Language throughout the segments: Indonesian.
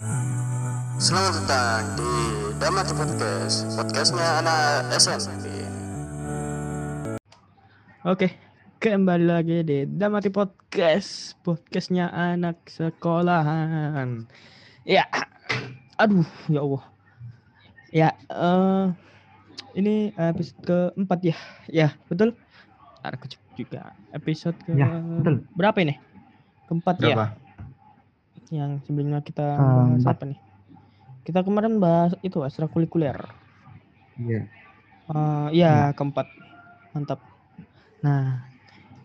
Selamat datang di Damati Podcast, podcastnya anak SMP. Oke, kembali lagi di Damati Podcast, podcastnya anak sekolahan. Ya, aduh, ya Allah. Ya, eh ini episode keempat ya, ya betul. Aku juga episode ke Ya, betul. berapa ini? Keempat ya. Yang sebelumnya kita Keempat. bahas apa nih? Kita kemarin bahas itu ekstrakurikuler. Iya. Eh, ya, keempat. Mantap. Nah,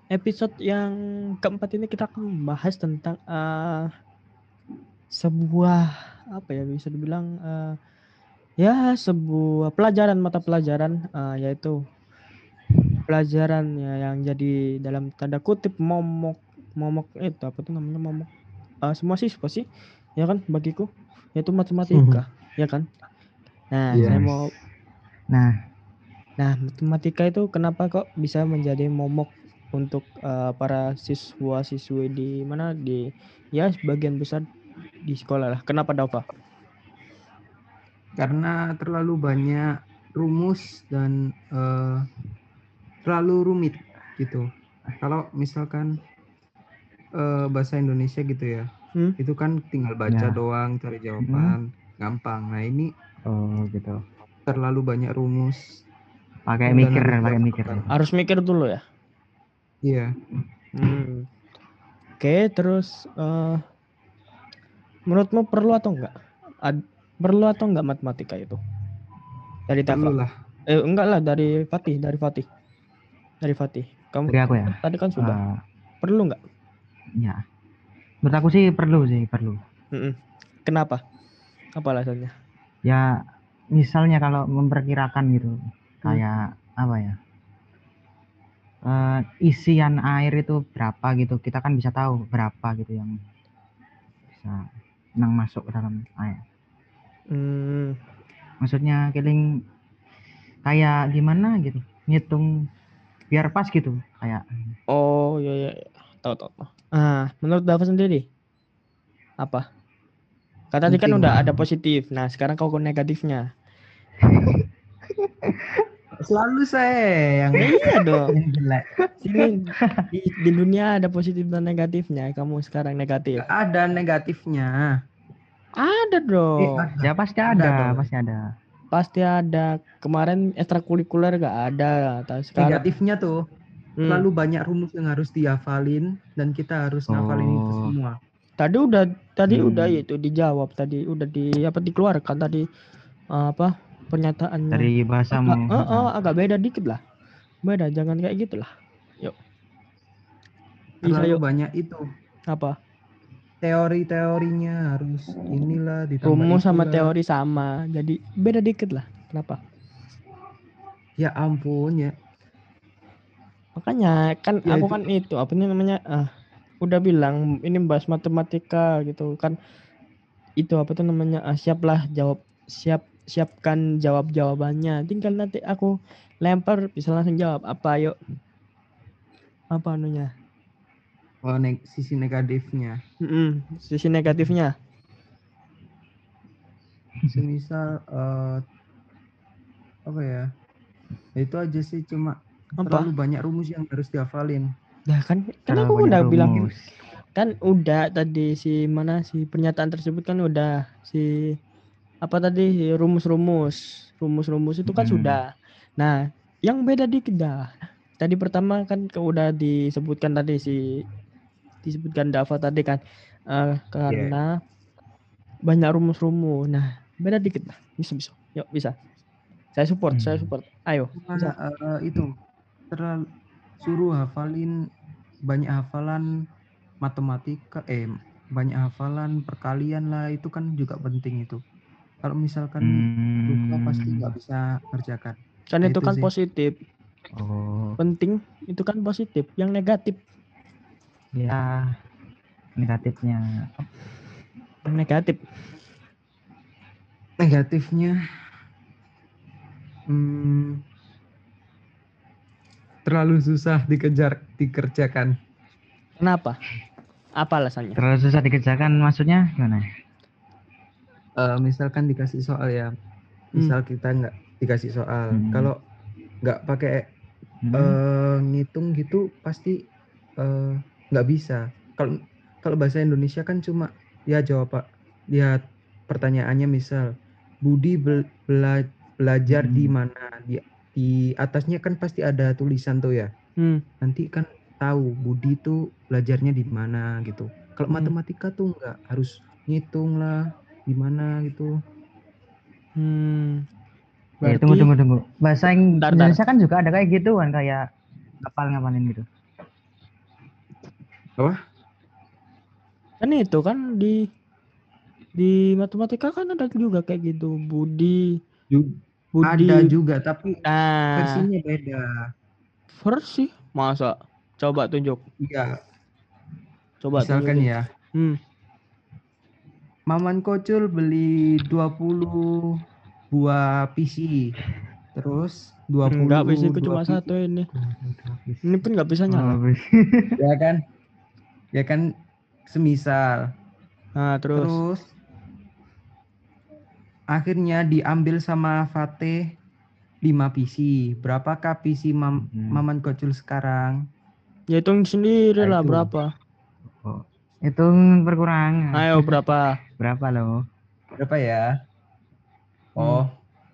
episode yang keempat ini kita akan membahas tentang eh, sebuah apa ya bisa dibilang eh, ya sebuah pelajaran mata pelajaran eh, yaitu pelajaran ya yang jadi dalam tanda kutip momok momok itu apa tuh namanya momok eh, semua siswa sih ya kan bagiku yaitu matematika ya kan nah saya Yes. mau Nah, Nah, matematika itu kenapa kok bisa menjadi momok untuk eh, para siswa-siswi di mana di ya sebagian besar di sekolah lah. Kenapa Dava? Karena terlalu banyak rumus dan eh, terlalu rumit gitu. Kalau misalkan eh, bahasa Indonesia gitu ya, Hmm? itu kan tinggal baca Ya. doang, cari jawaban, gampang. Nah ini oh gitu. terlalu banyak rumus. Pakai mikir, harus pakai mikir. Harus mikir dulu ya. Iya. Hmm. Oke, terus eh, menurutmu perlu atau enggak? Ad- perlu atau enggak matematika itu? Dari Dava? lah. Eh, enggak lah dari Fatih, dari Fatih. Dari Fatih. Kamu Dari aku ya. tadi kan sudah. Eh, Perlu enggak? Ya. Menurut aku sih perlu sih, perlu. Mm-mm. Kenapa? Apa alasannya? Ya, misalnya kalau memperkirakan gitu, kayak apa ya? Eh, isian air itu berapa gitu, kita kan bisa tahu berapa gitu yang bisa yang masuk ke dalam air. Hmm, Maksudnya keling kayak gimana gitu, ngitung biar pas gitu, kayak Oh iya iya iya. Tahu tahu. tahu. Ah menurut Dava sendiri apa? Kata tadi kan udah ada positif. Nah sekarang kau ke negatifnya. Selalu saya yang Iya dong. Sini di, di dunia ada positif dan negatifnya. Kamu sekarang negatif. Ada negatifnya. Ada Eh, dong. ada. ya pasti Ada ada, dong. pasti ada. Pasti ada. Kemarin ekstrakurikuler gak ada. Tapi sekarang Negatifnya tuh Hmm. terlalu banyak rumus yang harus dihafalin dan kita harus ngafalin itu Oh. semua. Tadi udah tadi Hmm. udah itu dijawab tadi udah di apa dikeluarkan tadi eh, apa pernyataannya. Dari bahasamu. Agak, eh, eh, agak beda dikit lah. Beda, jangan kayak gitu lah. Yuk. Bisa Terlalu yuk. banyak itu. Apa? Teori-teorinya harus inilah ditambah Rumus sama itulah. teori sama. Jadi beda dikit lah. Kenapa? Ya ampun ya. Makanya kan Ya, aku itu- kan itu apa ini namanya ah udah bilang ini bahas matematika gitu kan. Itu apa tuh namanya ah, siaplah jawab siap siapkan jawab jawabannya tinggal nanti aku lempar bisa langsung jawab apa yuk? Apa anunya? Oh, neg- sisi negatifnya. Mm-mm, sisi negatifnya. Semisal eh, apa? Ya? Itu aja sih cuma apa terlalu banyak rumus yang harus dihafalin. Nah kan, kan Terlalu aku udah bilang rumus. kan udah tadi si mana si pernyataan tersebut kan udah si apa tadi rumus-rumus rumus-rumus itu kan Hmm. sudah. Nah yang beda dikit dah. Tadi pertama kan ke- udah disebutkan tadi si disebutkan Dava tadi kan eh, karena banyak rumus-rumus. Nah beda dikit lah bisa bisa. Yuk bisa. Saya support, saya Hmm. support. Ayo. Cuma Bisa. eh, itu terlalu suruh hafalin banyak hafalan matematika eh banyak hafalan perkalian lah itu kan juga penting itu. Kalau misalkan lupa pasti Hmm. nggak bisa kerjakan. Kan Nah, itu itu kan sih. positif. Oh, Penting itu kan positif. Yang negatif ya negatifnya. yang negatif Negatifnya hmm, terlalu susah dikejar dikerjakan. Kenapa? Apa alasannya? Terlalu susah dikerjakan maksudnya gimana? eh, misalkan dikasih soal ya, misal kita nggak dikasih soal, Hmm. kalau nggak pakai Hmm. eh, ngitung gitu pasti eh, nggak bisa. Kalau kalau bahasa Indonesia kan cuma ya jawab pak, lihat pertanyaannya misal Budi bel- bela- belajar di Hmm. mana di di atasnya kan pasti ada tulisan tuh ya. Hmm. Nanti kan tahu Budi tuh belajarnya di mana gitu. Kalau Hmm. matematika tuh nggak harus ngitung lah gimana gitu. Hmm. Eh, tunggu tunggu tunggu. Bahasa Ing- Bentar, bentar. Indonesia kan juga ada kayak gitu kan kayak ngapal ngapalin gitu. Kan itu kan di di matematika kan ada juga kayak gitu. Budi, Ju- Budi. Ada juga tapi Nah, versinya beda. versi masa? Coba tunjuk. Iya, Coba misalkan tunjukin. ya. Hmm. Maman Kocul beli 20 buah PC. Terus 20 Enggak bisa ku cuma PC. satu ini. Ini pun nggak bisa nyala. Oh. Ya kan? Ya kan semisal. Nah, terus, Terus akhirnya diambil sama Fateh 5 PC. Berapakah PC Mam- Hmm. Maman Kocul sekarang? ya hitung sendiri lah itu. berapa. Hitung perkurangan. Ayo berapa? Berapa loh? Berapa ya? Oh,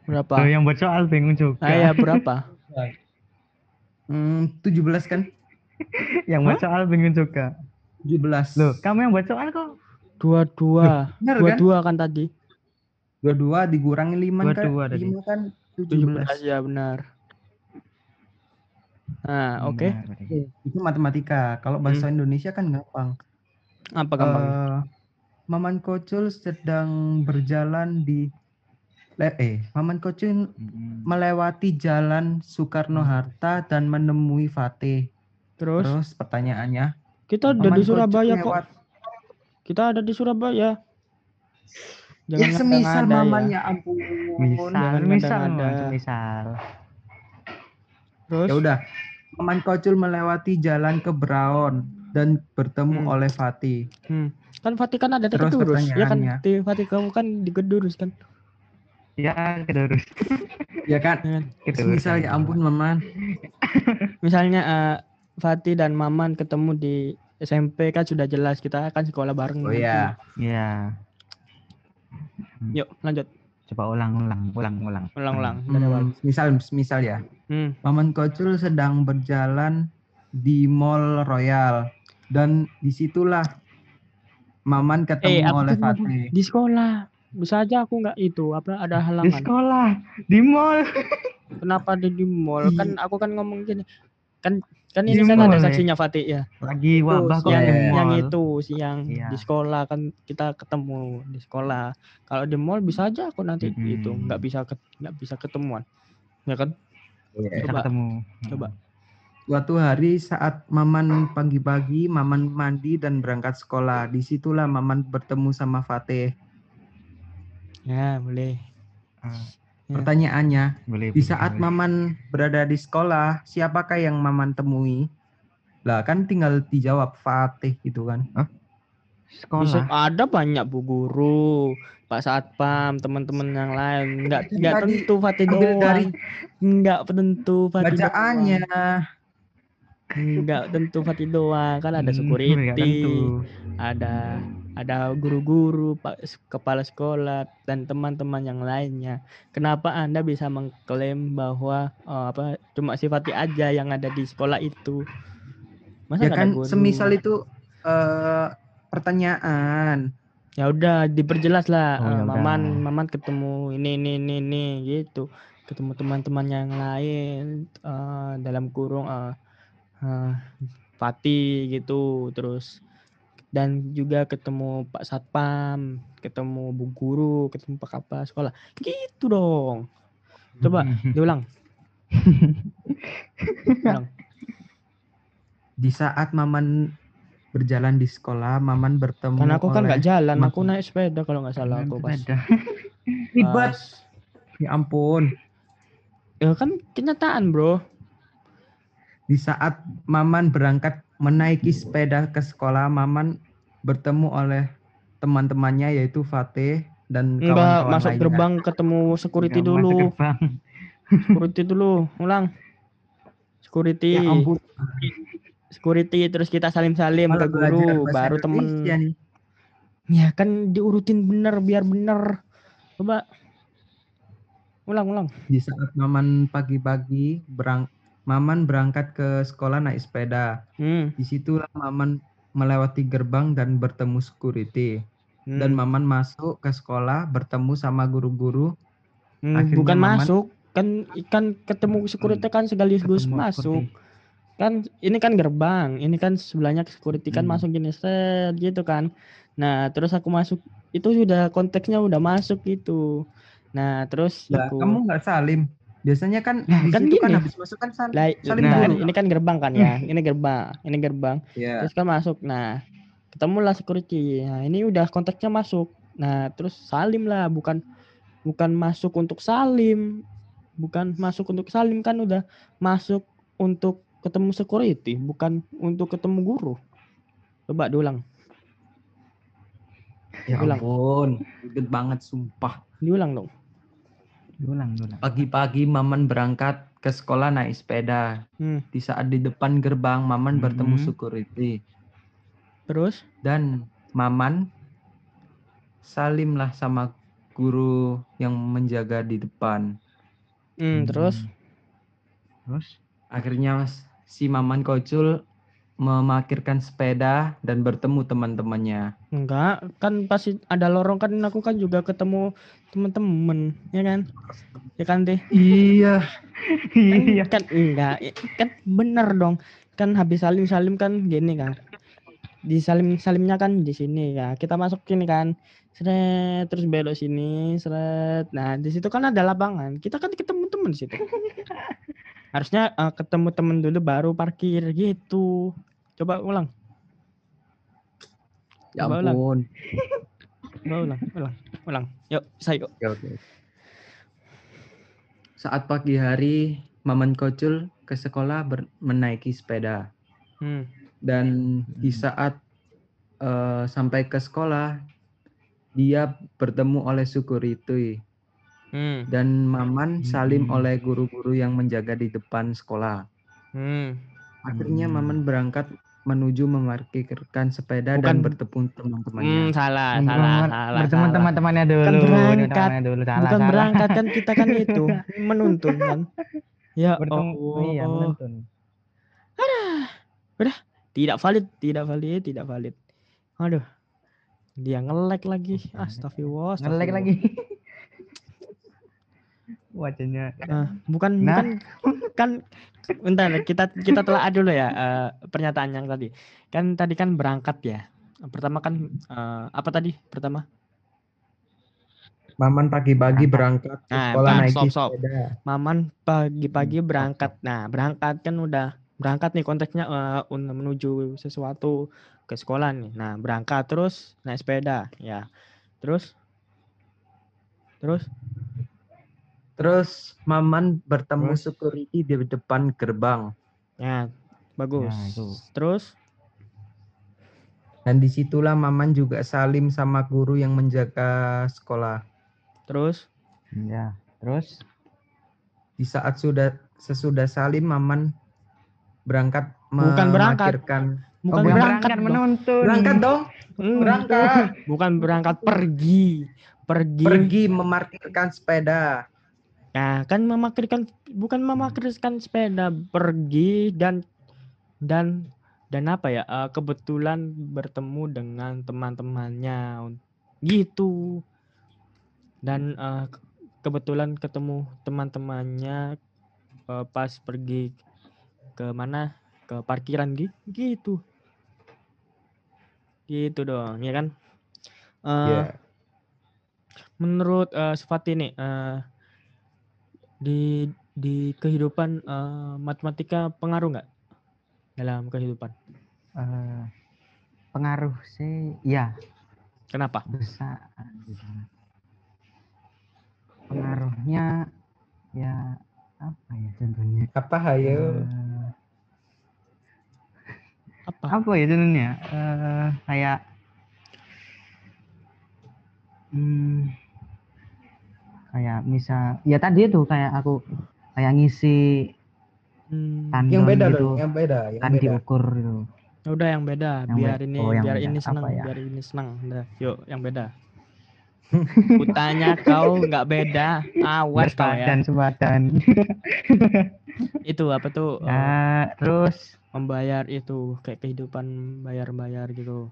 Berapa? Loh, yang buat soal bingung juga. Ayo berapa? hmm, 17 kan? yang buat soal bingung juga. 17. Loh, kamu yang buat soal kok? Dua-dua. Bener kan? Dua-dua kan tadi. 22 dikurangi 5 kan? 22 tadi. 5 kan 17 17. ya benar. Nah, oke. Benar, berarti. Itu matematika. Kalau bahasa Indonesia kan gampang. Apa gampang? Eh, Maman Kocul sedang berjalan di eh Maman Kocul Mm-mm. melewati jalan Soekarno Hatta dan menemui Fatih. Terus Terus pertanyaannya, kita ada Maman di Kocul Surabaya kok. lewat- Kita ada di Surabaya. Ya semisal Maman ya. ya ampun. Misal, jangan misal, ngada-ngada. misal. Terus Ya udah. Maman Kocul melewati jalan ke Braon dan bertemu Hmm. oleh Fatih. hmm. kan Fatih kan ada di Terus Kedurus. Ya kan Fatih kamu kan di Kedurus kan. Ya, kedurus. Ya kan? Ya kan? kedurus. Semisal ya ampun Maman. Misalnya eh, Fatih dan Maman ketemu di SMP kan sudah jelas kita akan sekolah bareng. Oh nanti. ya. Ya, Yuk lanjut coba ulang, ulang, ulang, ulang. ulang-ulang dari awal. Hmm, misal misal ya. Hmm. Maman Kocul sedang berjalan di Mall Royal dan di situlah Maman ketemu Eh, oleh Fatih. di sekolah. Bisa aja aku nggak itu apa ada Di halangan. sekolah, di mall. Kenapa di di mall? Di- Kan aku kan ngomong gini. Kan kan ini kan ada ya? saksinya Fatih ya. Lagi wabah Itu kok yang, di Iya. yang itu siang Iya. di sekolah kan kita ketemu di sekolah. Kalau di mall bisa aja aku nanti Mm-mm. itu nggak bisa ket- nggak bisa ketemuan. Ya kan? Bisa Coba. ketemu. Coba. Suatu hari saat Maman pagi-pagi, Maman mandi dan berangkat sekolah. Di situlah Maman bertemu sama Fatih. Ya, boleh. Ah. Pertanyaannya, boleh. di saat boleh. Maman berada di sekolah, siapakah yang Maman temui? Lah kan tinggal dijawab Fatih gitu kan. Bisa sekolah. ada banyak bu guru, Pak Satpam, teman-teman yang lain. Nggak Kan nggak tadi tentu Fatih doang. dari Nggak tentu Fatih Bacaannya. doang. Nggak tentu Fatih doang. Kan ada Hmm, security, ada ada guru-guru, pak kepala sekolah dan teman-teman yang lainnya. Kenapa Anda bisa mengklaim bahwa oh, apa cuma si Fatih aja yang ada di sekolah itu? Masa Ya kan guru? semisal itu eh, pertanyaan. ya udah diperjelas lah Oh, eh, ya maman udah. maman ketemu ini ini ini ini gitu ketemu teman-teman yang lain eh, dalam kurung eh, eh, Fatih gitu terus dan juga ketemu Pak Satpam ketemu Bu Guru ketemu Pak Kepala sekolah gitu dong coba diulang ulang Di saat Maman berjalan di sekolah, Maman bertemu karena aku kan nggak jalan aku Maman. naik sepeda kalau nggak salah aku pas. Ribet. Ya ampun. ya kan kenyataan bro Di saat Maman berangkat menaiki sepeda ke sekolah, Maman bertemu oleh teman-temannya yaitu Fatih dan Enggak, kawan-kawan masuk lainnya. gerbang ketemu security Nggak masuk dulu. gerbang. Security dulu, ulang. Security. Ya ampun. Security terus kita salim-salim ke guru, baru temen. Indonesia nih. Ya kan diurutin bener biar bener. Coba. Ulang, ulang. Di saat Maman pagi-pagi berang Maman berangkat ke sekolah naik sepeda. Hmm. Di situlah Maman melewati gerbang dan bertemu security. hmm. Dan Maman masuk ke sekolah bertemu sama guru-guru. Hmm, akhirnya bukan Maman- masuk, kan kan ketemu security kan sekaligus ketemu masuk. security. Kan ini kan gerbang, ini kan sebelahnya security kan Hmm. masuk gini set gitu kan. Nah, terus aku masuk itu sudah konteksnya udah masuk gitu. Nah, terus Lah, aku kamu nggak salim. Biasanya kan Nah, di kan situ kan gini. habis masuk kan salim. Lah, salim nah, dulu. ini kan gerbang kan ya. Ini gerbang, ini gerbang. Ya. Terus kan masuk. Nah, ketemulah security. Nah, ini udah konteksnya masuk. Nah, terus salim lah, bukan bukan masuk untuk salim. Bukan masuk untuk salim kan udah masuk untuk ketemu security, bukan untuk ketemu guru. Coba diulang, Ya Ulang. ampun, banget sumpah. diulang dong. Diulang, diulang. Pagi-pagi Maman berangkat ke sekolah naik sepeda. Hmm. Di saat di depan gerbang Maman bertemu Mhm. security Terus dan Maman salimlah sama guru yang menjaga di depan. hmm, terus Terus? Akhirnya si Maman Kocul memarkirkan sepeda dan bertemu teman-temannya. enggak, kan pasti ada lorong kan aku kan juga ketemu temen-temen, ya kan? Ya kan deh. Iya. kan, Iya. kan enggak kan bener dong kan habis salim salim kan gini kan di salim salimnya kan di sini ya kita masuk sini kan seret terus belok sini seret nah di situ kan ada lapangan kita kan ketemu temen di situ harusnya eh, ketemu temen dulu baru parkir gitu coba ulang Ya Coba ulang. ampun. coba ulang ulang ulang yuk saya yuk Oke, oke. Saat pagi hari, Maman Kocul ke sekolah ber- menaiki sepeda. hmm. Dan di saat eh, sampai ke sekolah, dia bertemu oleh security. Hmm. Dan Maman salim Hmm. oleh guru-guru yang menjaga di depan sekolah. Hmm. Akhirnya Hmm. Maman berangkat menuju memarkirkan sepeda dan Bukan- bertemu teman-temannya. Hmm, salah, salah, salah. bertemu salah. teman-temannya dulu. Kan bertemu berangkat, teman-temannya dulu. Salah, Bukan salah. berangkat kan kita kan itu menuntun kan. Ya Bertemu, Allah. iya, menuntun. Tidak valid, tidak valid, tidak valid. Aduh. Dia nge-lag lagi. Astagfirullah. Ngelek lagi. Wajahnya. Nah, bukan Nah. bukan kan bentar kita kita telah dulu ya eh, pernyataan yang tadi. Kan tadi kan berangkat ya. Pertama kan eh, apa tadi? Pertama Maman pagi-pagi berangkat ke Nah, sekolah bentar, naik stop, stop. sepeda. Maman pagi-pagi Hmm, berangkat. Nah, berangkat kan udah berangkat nih konteksnya un- menuju sesuatu ke sekolah nih. Nah, berangkat terus naik sepeda, ya. Terus terus Terus Maman bertemu Terus? security di depan gerbang. ya bagus. Ya, itu. Terus Dan di situlah Maman juga salim sama guru yang menjaga sekolah. terus Ya. Terus? Di saat sudah sesudah salim Maman berangkat Bukan berangkat. memarkirkan. bukan bukan berangkat, dong. menuntun. Berangkat dong, Hmm, berangkat. bukan berangkat pergi. Pergi. Pergi memarkirkan sepeda. Nah, kan memarkirkan bukan memarkirkan sepeda, pergi dan dan dan apa ya? eh, kebetulan bertemu dengan teman-temannya gitu. Dan ke- kebetulan ketemu teman-temannya eh, pas pergi ke mana? Ke parkiran gi- gitu. Gitu dong, ya kan? Eh, Ya. menurut eh, Sufati nih eh, di di kehidupan eh, matematika pengaruh nggak dalam kehidupan? Eh, pengaruh sih, ya Kenapa? besar. Pengaruhnya ya apa ya contohnya? Apa hayo? Eh, Apa? apa ya contohnya? Eh, kayak Hmm, kayak misal ya tadi itu kayak aku kayak ngisi Hmm. Yang beda gitu dong, yang beda, yang kan beda. diukur gitu. Udah yang beda, Yang biar beda. ini Oh, biar beda. ini senang, Apa ya? biar ini senang. Udah, yuk yang beda. Kutanya kau nggak beda, awas kau ya. Sepadan. Itu apa tuh? eh, ya, terus membayar itu kayak kehidupan bayar-bayar gitu.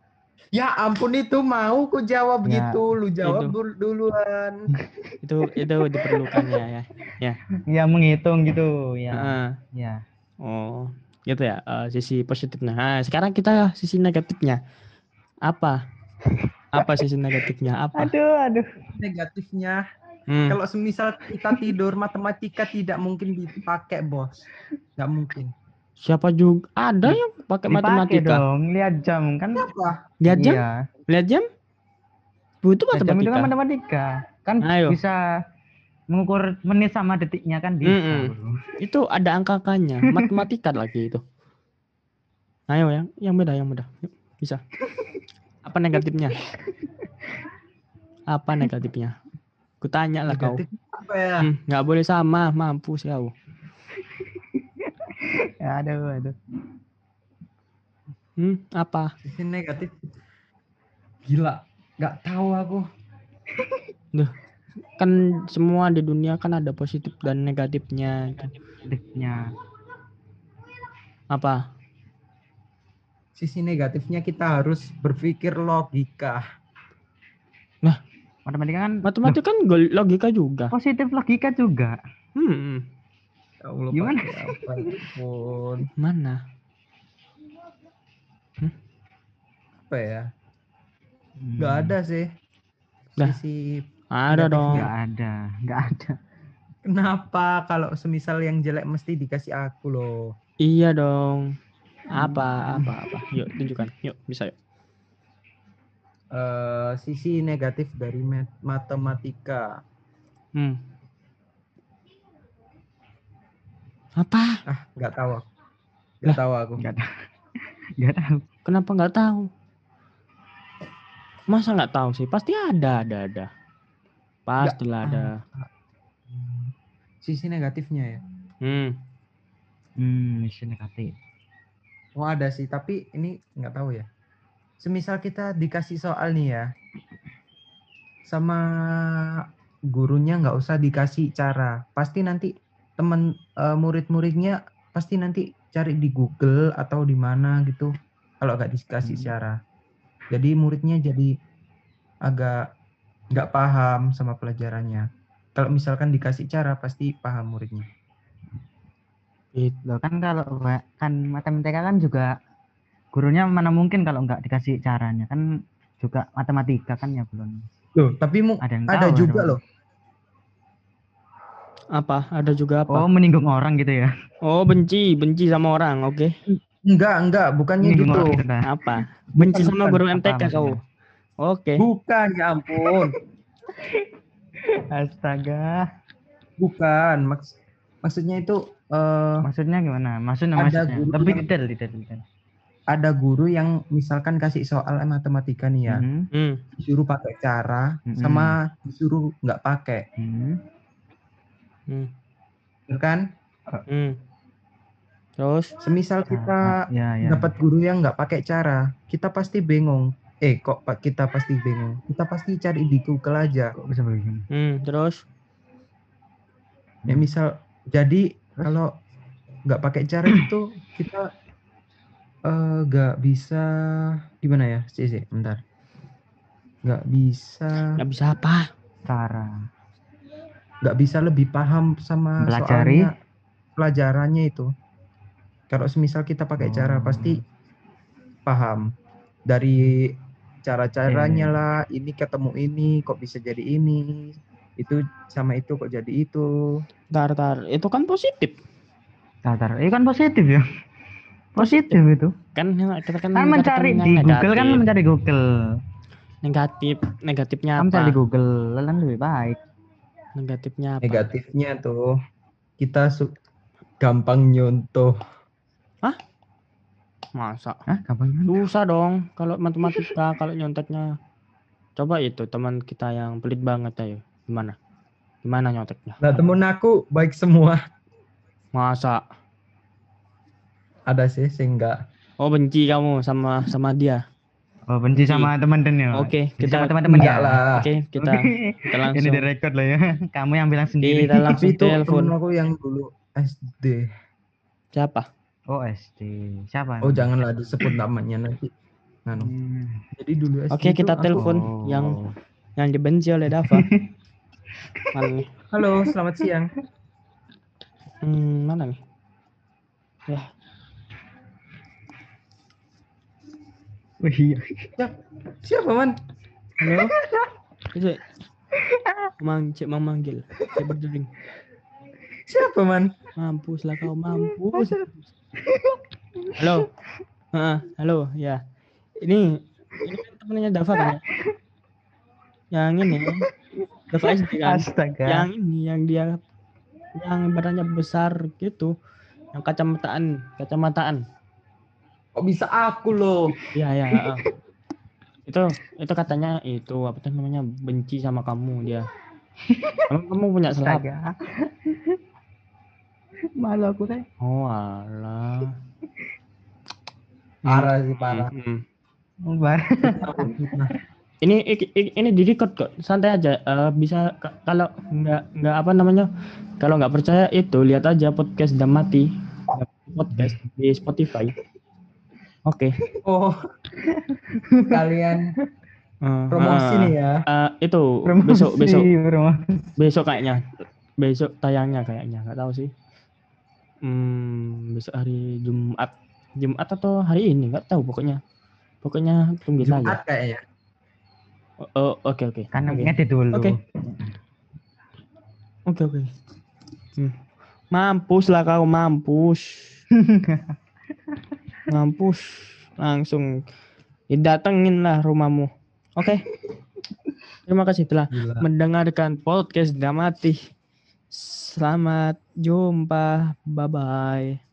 Ya ampun itu mau ku jawab Ya, gitu, lu jawab itu. dul- duluan. Itu itu diperlukan ya ya. ya menghitung gitu ya. Heeh. Ya. Oh, gitu ya. eh, sisi positifnya. Nah, sekarang kita sisi negatifnya. Apa? Apa sisi negatifnya? Apa? Aduh, aduh. Negatifnya, Hmm. kalau semisal kita tidur matematika tidak mungkin dipakai bos, nggak mungkin. Siapa juga ada yang pakai matematika? dong, lihat jam kan. Apa? Lihat jam? Iya. Lihat jam? Butuh Lihat jam itu matematika. kan matematika. Kan Ayo. bisa mengukur menit sama detiknya kan bisa. Mm-mm. bro. Itu ada angka-angkanya, matematika lagi itu. Ayo yang yang beda, yang beda. Yuk, bisa. Apa negatifnya? Apa negatifnya? Kutanya lah kau. Apa ya? Hmm, nggak boleh sama, mampus kau. Ya, aduh, aduh. Hmm, apa? Sisi negatif. Gila, nggak tahu aku. Kan semua di dunia kan ada positif dan negatifnya. Detiknya. Apa? Sisi negatifnya kita harus berpikir logika. Matematika kan Matematika kan logika juga. positif logika juga. Hmm, Ya Allah, Gimana? ya ampun. mana? Apa ya? Hmm. Nggak ada sih. Sisi Ada dong. Nggak ada, nggak ada. kenapa kalau semisal yang jelek mesti dikasih aku loh. Iya dong. Apa, apa, apa? Yuk, tunjukkan. Yuk, bisa yuk. Eh, sisi negatif dari mat- matematika. Hmm. Apa? Ah, nggak tahu. aku. Nggak tahu aku. Nggak tahu. Nggak tahu. Kenapa nggak tahu? Masa nggak tahu sih? Pasti ada, ada, ada. Pastilah ada. Hmm. Sisi negatifnya ya. Hmm. Hmm, misi negatif. Oh ada sih, tapi ini nggak tahu ya. Semisal kita dikasih soal nih ya, sama gurunya nggak usah dikasih cara, pasti nanti teman eh, murid-muridnya pasti nanti cari di Google atau di mana gitu. Kalau nggak dikasih Hmm. cara, jadi muridnya jadi agak nggak paham sama pelajarannya. Kalau misalkan dikasih cara, pasti paham muridnya. Loh kan kalau kan matematika kan juga gurunya mana mungkin kalau nggak dikasih caranya kan juga matematika kan ya belum Loh, tapi mu ada yang ada tahu, juga loh. Apa? Ada juga apa? Oh menyinggung orang gitu ya? Oh, benci, benci sama orang. Oke. Enggak, enggak, bukannya Menyinggung gitu. orang gitu dah. Apa? Benci Bukan, sama bukan. guru Apa MTK kau. Oke. Bukan, ya ampun. Astaga. Bukan. Maks maksudnya itu eh Maksudnya gimana? Maksudnya Ada maksudnya. guru Lebih yang- detail, detail, detail. ada guru yang misalkan kasih soal matematika nih ya, Mhm, Hmm. disuruh pakai cara Mm-mm. sama disuruh nggak pakai, mhm. Hmm. Bener kan? Hmm. Terus? Semisal kita ya, ya. dapat guru yang nggak pakai cara, kita pasti bingung. Eh, kok pak kita pasti bingung? Kita pasti cari di Google aja. Kok bisa begini? Hmm. Terus? Ya misal, jadi kalau nggak pakai cara itu kita eh, nggak bisa gimana ya? Sih, sih, bentar. Nggak bisa, Nggak bisa apa? Cara. Nggak bisa lebih paham sama Pelajari. soalnya pelajarannya itu. Kalau semisal kita pakai cara Oh. pasti paham dari cara-caranya Iya. lah. Ini ketemu ini kok bisa jadi ini. Itu sama itu kok jadi itu. Tar, tar. Itu kan positif. Tar, tar. Ini kan positif ya. Positif itu. Kan kita kan, Kan mencari di Google kan negatif. mencari Google. negatif. Negatifnya Kan mencari apa? di Google lebih baik. Negatifnya apa? Negatifnya tuh kita su- gampang nyontoh. Masa? Hah, gampang kan? Susah dong kalau matematika kalau nyonteknya. coba itu teman kita yang pelit banget ayo. Gimana? Gimana nyonteknya? Nah temen aku baik semua. Masa? Ada sih sih enggak. Oh benci kamu sama sama dia. Oh, benci sama teman-teman ya. Oke, Benci kita sama teman-teman ya. lah. Oke, kita Oke. kita Ini langsung direkod lah ya. Kamu yang bilang sendiri. kita langsung itu telepon. aku yang dulu SD. Siapa? Oh, SD. Siapa? Oh janganlah disebut namanya nanti. Anu. Hmm. Jadi dulu SD Oke, itu kita aku- telepon Oh. yang yang dibenci oleh Dava. Halo, selamat siang. Hmm, mana nih? Ya, Wih, iya. Siapa man? halo. Itu Mang Cik memanggil. Saya berdering. Siapa man? Mampus lah kau mampus. Halo. Heeh, halo, ya. Ini ini kan temennya Dava kan ya? Yang ini Dava SD kan? Astaga. Yang ini yang dia yang badannya besar gitu. Yang kacamataan, kacamataan. Kok bisa aku loh? Iya, ya, heeh. Itu itu katanya itu apa tuh namanya benci sama kamu dia. Kamu, kamu punya selap. Malu aku teh. Oh, alah. Parah sih parah. Mm-mm. Bar. Nah, ini ini di record kok santai aja Eh, bisa ka- kalau nggak nggak apa namanya kalau nggak percaya itu lihat aja podcast Damati podcast di Spotify oke Oh, kalian Eh, promosi eh, nih ya. eh, itu besok besok Promosi. besok kayaknya besok tayangnya kayaknya nggak tahu sih hmm, besok hari Jumat Jumat atau hari ini nggak tahu pokoknya pokoknya tunggu saja Jumat kayaknya. Oh, oh, oke oke Kan Oke. ngedit dulu. Oke. Oke oke. Hmm. Mampus lah kau mampus. mampus. Langsung didatengin lah rumahmu. Oke. Terima kasih telah Gila. mendengarkan podcast Damati. Selamat jumpa. Bye bye.